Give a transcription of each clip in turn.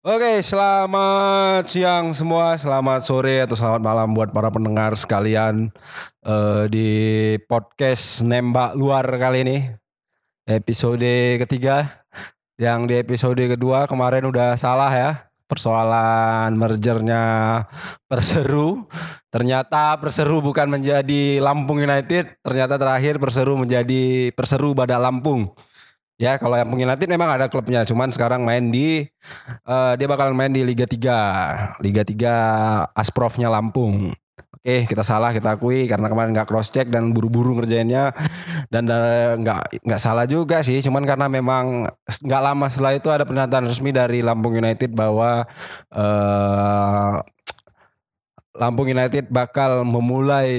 Oke, selamat siang semua, selamat sore atau selamat malam buat para pendengar sekalian eh, di podcast Nembak Luar kali ini. Episode ketiga. Yang di episode kedua kemarin udah salah ya. Persoalan mergernya Perseru. Ternyata Perseru bukan menjadi Lampung United, ternyata terakhir Perseru menjadi Perseru Badak Lampung. Ya, kalau yang United memang ada klubnya, cuman sekarang main di uh, dia bakalan main di Liga 3. Liga 3 Asprofnya Lampung. Oke, kita salah kita akui karena kemarin nggak cross check dan buru-buru ngerjainnya dan nggak nggak salah juga sih, cuman karena memang nggak lama setelah itu ada pernyataan resmi dari Lampung United bahwa uh, Lampung United bakal memulai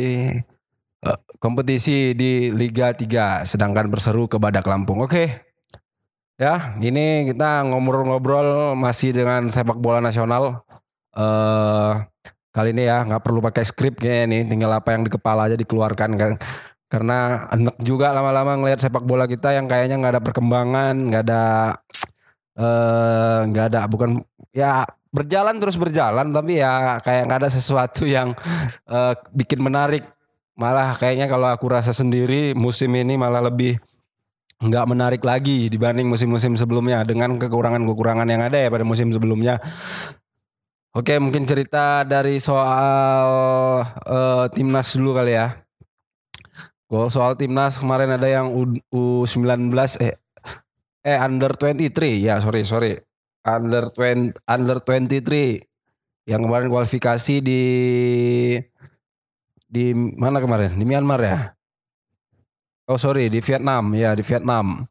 kompetisi di Liga 3 sedangkan berseru ke Badak Lampung. Oke, Ya, ini kita ngobrol-ngobrol masih dengan sepak bola nasional. Uh, kali ini ya nggak perlu pakai skrip kayaknya nih, tinggal apa yang di kepala aja dikeluarkan kan. Karena enak juga lama-lama ngelihat sepak bola kita yang kayaknya nggak ada perkembangan, nggak ada eh, nggak uh, ada bukan ya berjalan terus berjalan tapi ya kayak nggak ada sesuatu yang uh, bikin menarik. Malah kayaknya kalau aku rasa sendiri musim ini malah lebih nggak menarik lagi dibanding musim-musim sebelumnya dengan kekurangan-kekurangan yang ada ya pada musim sebelumnya. Oke, mungkin cerita dari soal uh, timnas dulu kali ya. Gol soal timnas kemarin ada yang U, U19 eh eh under 23 ya sorry sorry under 20 under 23 yang kemarin kualifikasi di di mana kemarin di Myanmar ya Oh sorry di Vietnam ya di Vietnam.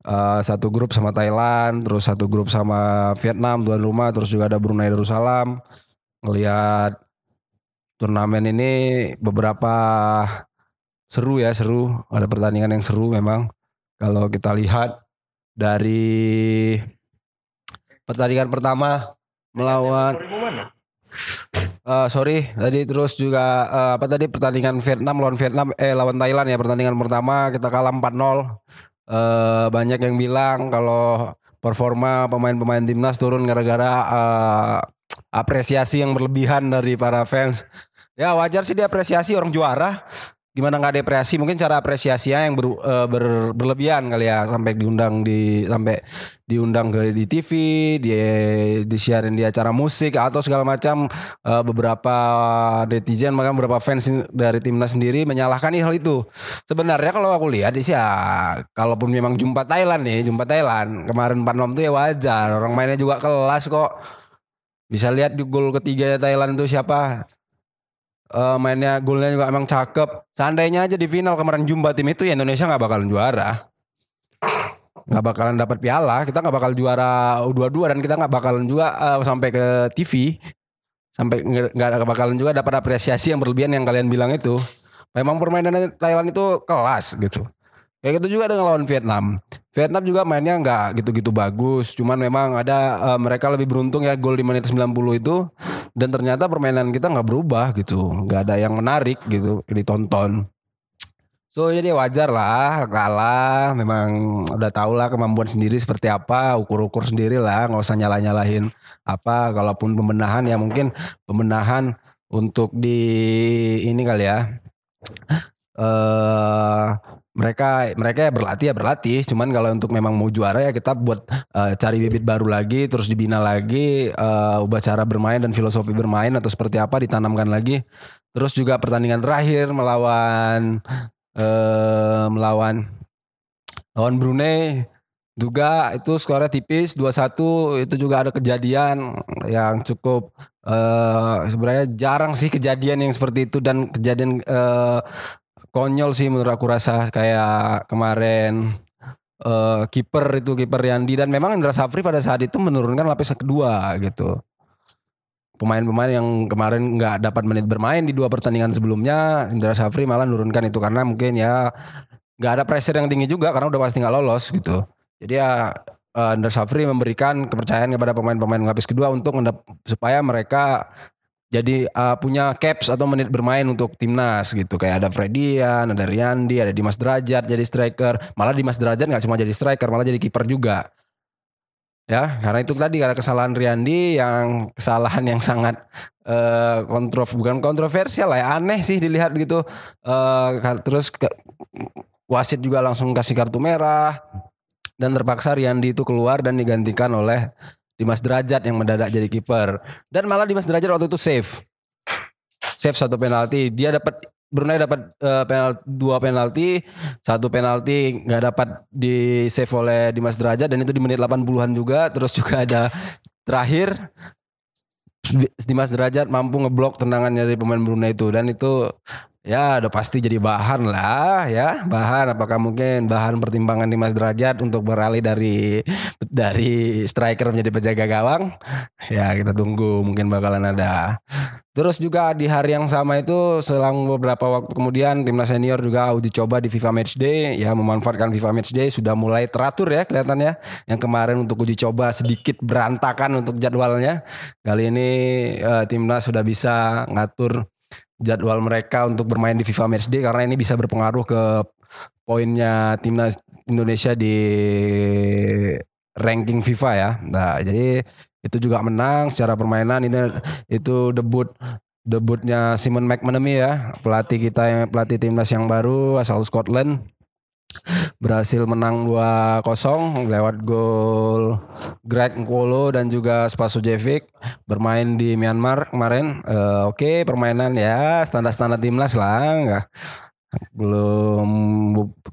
Uh, satu grup sama Thailand, terus satu grup sama Vietnam tuan rumah, terus juga ada Brunei Darussalam. Ngelihat turnamen ini beberapa seru ya seru, ada pertandingan yang seru memang. Kalau kita lihat dari pertandingan pertama melawan Uh, sorry, tadi terus juga uh, apa tadi pertandingan Vietnam lawan Vietnam eh lawan Thailand ya pertandingan pertama kita kalah 4-0. Uh, banyak yang bilang kalau performa pemain-pemain timnas turun gara-gara uh, apresiasi yang berlebihan dari para fans. Ya wajar sih diapresiasi orang juara gimana nggak depresi? Mungkin cara apresiasinya yang ber, uh, ber, berlebihan kali ya. Sampai diundang di sampai diundang ke di TV di disiarin di acara musik atau segala macam. Uh, beberapa netizen bahkan beberapa fans dari timnas sendiri menyalahkan hal itu. Sebenarnya kalau aku lihat sih ya kalaupun memang jumpa Thailand nih jumpa Thailand kemarin 4 tuh ya wajar. Orang mainnya juga kelas kok. Bisa lihat di gol ketiga Thailand itu siapa uh, mainnya golnya juga emang cakep. Seandainya aja di final kemarin jumpa tim itu ya Indonesia nggak bakalan juara. Nggak bakalan dapat piala, kita nggak bakal juara U22 dan kita nggak bakalan juga uh, sampai ke TV. Sampai nggak bakalan juga dapat apresiasi yang berlebihan yang kalian bilang itu. Memang permainan Thailand itu kelas gitu. Kayak gitu juga dengan lawan Vietnam. Vietnam juga mainnya nggak gitu-gitu bagus. Cuman memang ada uh, mereka lebih beruntung ya gol di menit 90 itu. Dan ternyata permainan kita nggak berubah gitu. Nggak ada yang menarik gitu ditonton. So jadi wajar lah kalah. Memang udah tau lah kemampuan sendiri seperti apa. Ukur-ukur sendiri lah. Nggak usah nyala-nyalahin apa. Kalaupun pembenahan ya mungkin pembenahan untuk di ini kali ya. Uh, mereka mereka ya berlatih ya berlatih. Cuman kalau untuk memang mau juara ya kita buat uh, cari bibit baru lagi terus dibina lagi uh, ubah cara bermain dan filosofi bermain atau seperti apa ditanamkan lagi. Terus juga pertandingan terakhir melawan uh, melawan lawan Brunei juga itu skornya tipis 2-1 itu juga ada kejadian yang cukup uh, sebenarnya jarang sih kejadian yang seperti itu. Dan kejadian uh, konyol sih menurut aku rasa kayak kemarin uh, kiper itu kiper Yandi dan memang Indra Safri pada saat itu menurunkan lapis kedua gitu. Pemain-pemain yang kemarin nggak dapat menit bermain di dua pertandingan sebelumnya, Indra Safri malah menurunkan itu karena mungkin ya nggak ada pressure yang tinggi juga karena udah pasti nggak lolos gitu. Jadi ya uh, Indra Safri memberikan kepercayaan kepada pemain-pemain lapis kedua untuk supaya mereka jadi uh, punya caps atau menit bermain untuk timnas gitu kayak ada Fredian, ada Riyandi, ada Dimas Derajat jadi striker. Malah Dimas Derajat nggak cuma jadi striker, malah jadi kiper juga. Ya, karena itu tadi karena kesalahan Riyandi yang kesalahan yang sangat uh, bukan kontroversial lah ya, aneh sih dilihat gitu. Uh, terus ke, wasit juga langsung kasih kartu merah dan terpaksa Riyandi itu keluar dan digantikan oleh Dimas Derajat yang mendadak jadi kiper. Dan malah Dimas Derajat waktu itu save. Save satu penalti. Dia dapat Brunei dapat uh, penal dua penalti, satu penalti nggak dapat di save oleh Dimas Derajat dan itu di menit 80-an juga. Terus juga ada terakhir Dimas Derajat mampu ngeblok tendangan dari pemain Brunei itu dan itu Ya udah pasti jadi bahan lah ya. Bahan apakah mungkin bahan pertimbangan Dimas Derajat untuk beralih dari dari striker menjadi penjaga gawang? Ya kita tunggu mungkin bakalan ada. Terus juga di hari yang sama itu selang beberapa waktu kemudian timnas senior juga uji coba di FIFA Matchday ya memanfaatkan FIFA Matchday sudah mulai teratur ya kelihatannya. Yang kemarin untuk uji coba sedikit berantakan untuk jadwalnya. Kali ini uh, timnas sudah bisa ngatur jadwal mereka untuk bermain di FIFA Matchday karena ini bisa berpengaruh ke poinnya timnas Indonesia di ranking FIFA ya. Nah, jadi itu juga menang secara permainan ini itu debut debutnya Simon McManamy ya, pelatih kita yang pelatih timnas yang baru asal Scotland berhasil menang 2-0 lewat gol Greg Nkolo dan juga Spasujevic bermain di Myanmar kemarin. Uh, Oke, okay, permainan ya standar-standar timnas lah, enggak belum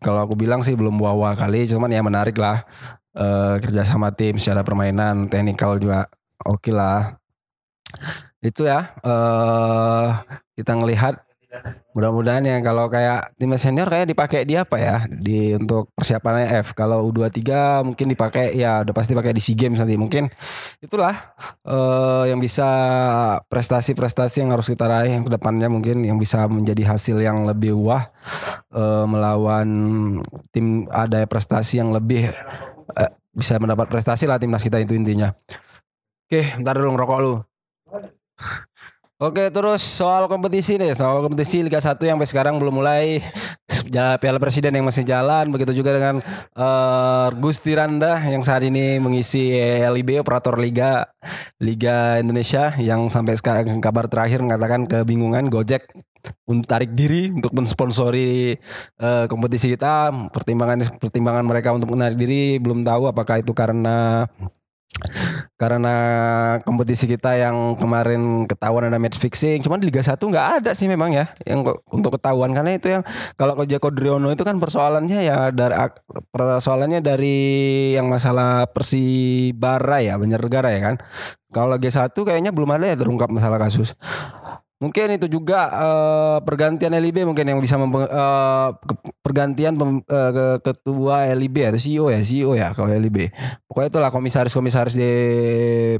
kalau aku bilang sih belum wah-wah kali, cuman ya menarik lah uh, kerja sama tim secara permainan, teknikal juga oke okay lah. Itu ya uh, kita ngelihat Mudah-mudahan ya kalau kayak tim senior kayak dipakai di apa ya di untuk persiapan F. Kalau U23 mungkin dipakai ya udah pasti pakai di SEA Games nanti mungkin itulah uh, yang bisa prestasi-prestasi yang harus kita raih yang ke depannya mungkin yang bisa menjadi hasil yang lebih wah uh, melawan tim ada prestasi yang lebih uh, bisa mendapat prestasi lah timnas kita itu intinya. Oke, ntar dulu ngerokok lu. Oke terus soal kompetisi nih Soal kompetisi Liga 1 yang sampai sekarang belum mulai. Piala Presiden yang masih jalan Begitu juga dengan uh, Gusti Randa Yang saat ini mengisi LIB Operator Liga Liga Indonesia Yang sampai sekarang kabar terakhir mengatakan kebingungan Gojek untuk tarik diri untuk mensponsori uh, kompetisi kita. Pertimbangan pertimbangan mereka untuk menarik diri belum tahu apakah itu karena karena kompetisi kita yang kemarin ketahuan ada match fixing cuman di Liga 1 nggak ada sih memang ya. Yang untuk ketahuan karena itu yang kalau ke Joko Driono itu kan persoalannya ya dari persoalannya dari yang masalah Persibara ya Banjarnegara ya kan. Kalau Liga 1 kayaknya belum ada ya terungkap masalah kasus Mungkin itu juga uh, pergantian LIB mungkin yang bisa mempe, uh, pergantian pem, uh, ketua LIB atau CEO ya, CEO ya kalau LIB. Pokoknya itulah komisaris-komisaris di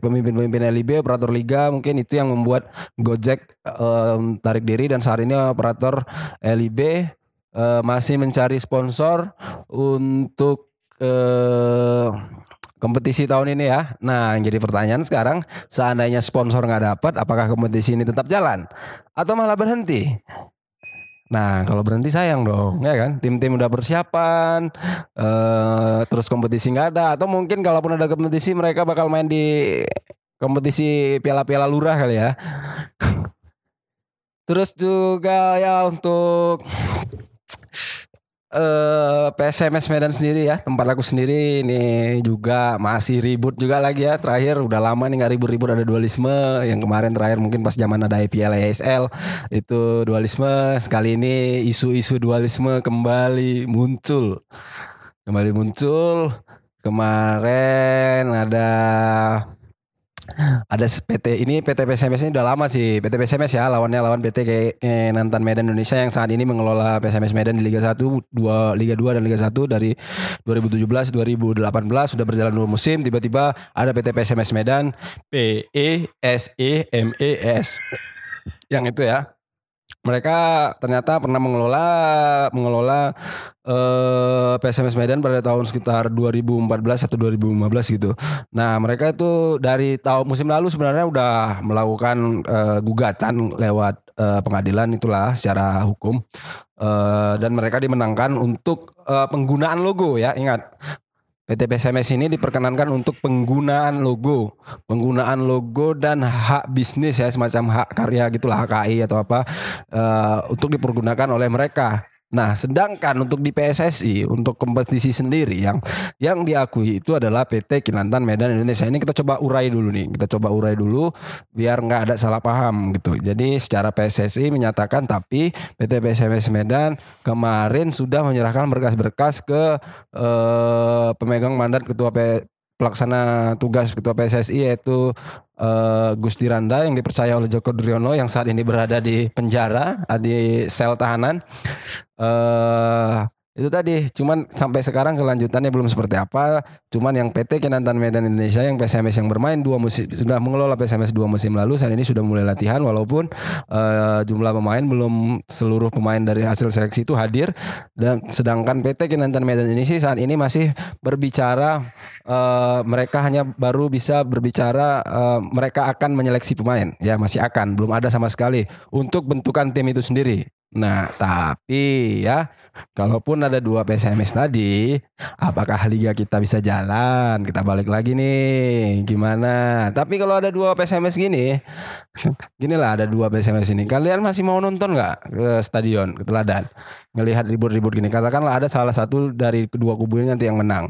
pemimpin-pemimpin LIB, operator liga mungkin itu yang membuat Gojek uh, tarik diri dan saat ini operator LIB uh, masih mencari sponsor untuk uh, kompetisi tahun ini ya. Nah, jadi pertanyaan sekarang, seandainya sponsor nggak dapat, apakah kompetisi ini tetap jalan atau malah berhenti? Nah, kalau berhenti sayang dong, ya kan? Tim-tim udah persiapan, uh, terus kompetisi nggak ada, atau mungkin kalaupun ada kompetisi mereka bakal main di kompetisi piala-piala lurah kali ya. terus juga ya untuk uh, eh, PSMS Medan sendiri ya tempat aku sendiri ini juga masih ribut juga lagi ya. Terakhir udah lama nih nggak ribut-ribut ada dualisme. Yang kemarin terakhir mungkin pas zaman ada IPL ASL itu dualisme. Sekali ini isu-isu dualisme kembali muncul. Kembali muncul. Kemarin ada ada PT ini PT PSMS ini udah lama sih. PT PSMS ya lawannya lawan PT kayak Nantan Medan Indonesia yang saat ini mengelola PSMS Medan di Liga 1 dua Liga 2 dan Liga 1 dari 2017 2018 sudah berjalan dua musim tiba-tiba ada PT PSMS Medan. P E S E M E S. Yang itu ya mereka ternyata pernah mengelola mengelola eh, PSMS Medan pada tahun sekitar 2014 atau 2015 gitu. Nah mereka itu dari tahun musim lalu sebenarnya udah melakukan eh, gugatan lewat eh, pengadilan itulah secara hukum eh, dan mereka dimenangkan untuk eh, penggunaan logo ya ingat PT PSMS ini diperkenankan untuk penggunaan logo, penggunaan logo dan hak bisnis ya semacam hak karya gitulah HKI atau apa uh, untuk dipergunakan oleh mereka. Nah, sedangkan untuk di PSSI untuk kompetisi sendiri yang yang diakui itu adalah PT Kinantan Medan Indonesia. Ini kita coba urai dulu nih. Kita coba urai dulu biar nggak ada salah paham gitu. Jadi secara PSSI menyatakan tapi PT PSMS Medan kemarin sudah menyerahkan berkas-berkas ke eh, pemegang mandat ketua pelaksana tugas ketua PSSI yaitu uh, Gusti Randa yang dipercaya oleh Joko Driono yang saat ini berada di penjara di sel tahanan. Uh, itu tadi cuman sampai sekarang kelanjutannya belum seperti apa. Cuman yang PT Kinantan Medan Indonesia yang PSMS yang bermain dua musim sudah mengelola PSMS dua musim lalu. Saat ini sudah mulai latihan walaupun uh, jumlah pemain belum seluruh pemain dari hasil seleksi itu hadir. Dan sedangkan PT Kinantan Medan Indonesia saat ini masih berbicara uh, mereka hanya baru bisa berbicara uh, mereka akan menyeleksi pemain. Ya masih akan belum ada sama sekali. Untuk bentukan tim itu sendiri Nah, tapi ya, kalaupun ada dua PSMS tadi, apakah liga kita bisa jalan? Kita balik lagi nih, gimana? Tapi kalau ada dua PSMS gini, gini lah ada dua PSMS ini, kalian masih mau nonton nggak ke stadion, ke teladan, ngelihat ribut-ribut gini? Katakanlah ada salah satu dari kedua kubu ini nanti yang menang.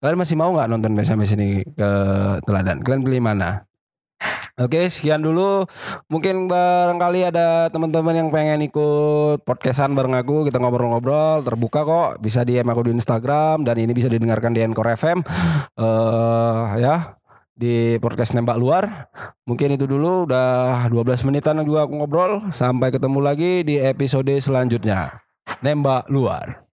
Kalian masih mau nggak nonton PSMS ini ke teladan? Kalian pilih mana? Oke, sekian dulu. Mungkin barangkali ada teman-teman yang pengen ikut podcastan bareng aku, kita ngobrol-ngobrol, terbuka kok. Bisa DM aku di Instagram dan ini bisa didengarkan di Encore FM. uh, ya, di podcast nembak luar. Mungkin itu dulu udah 12 menitan juga aku ngobrol. Sampai ketemu lagi di episode selanjutnya. Nembak luar.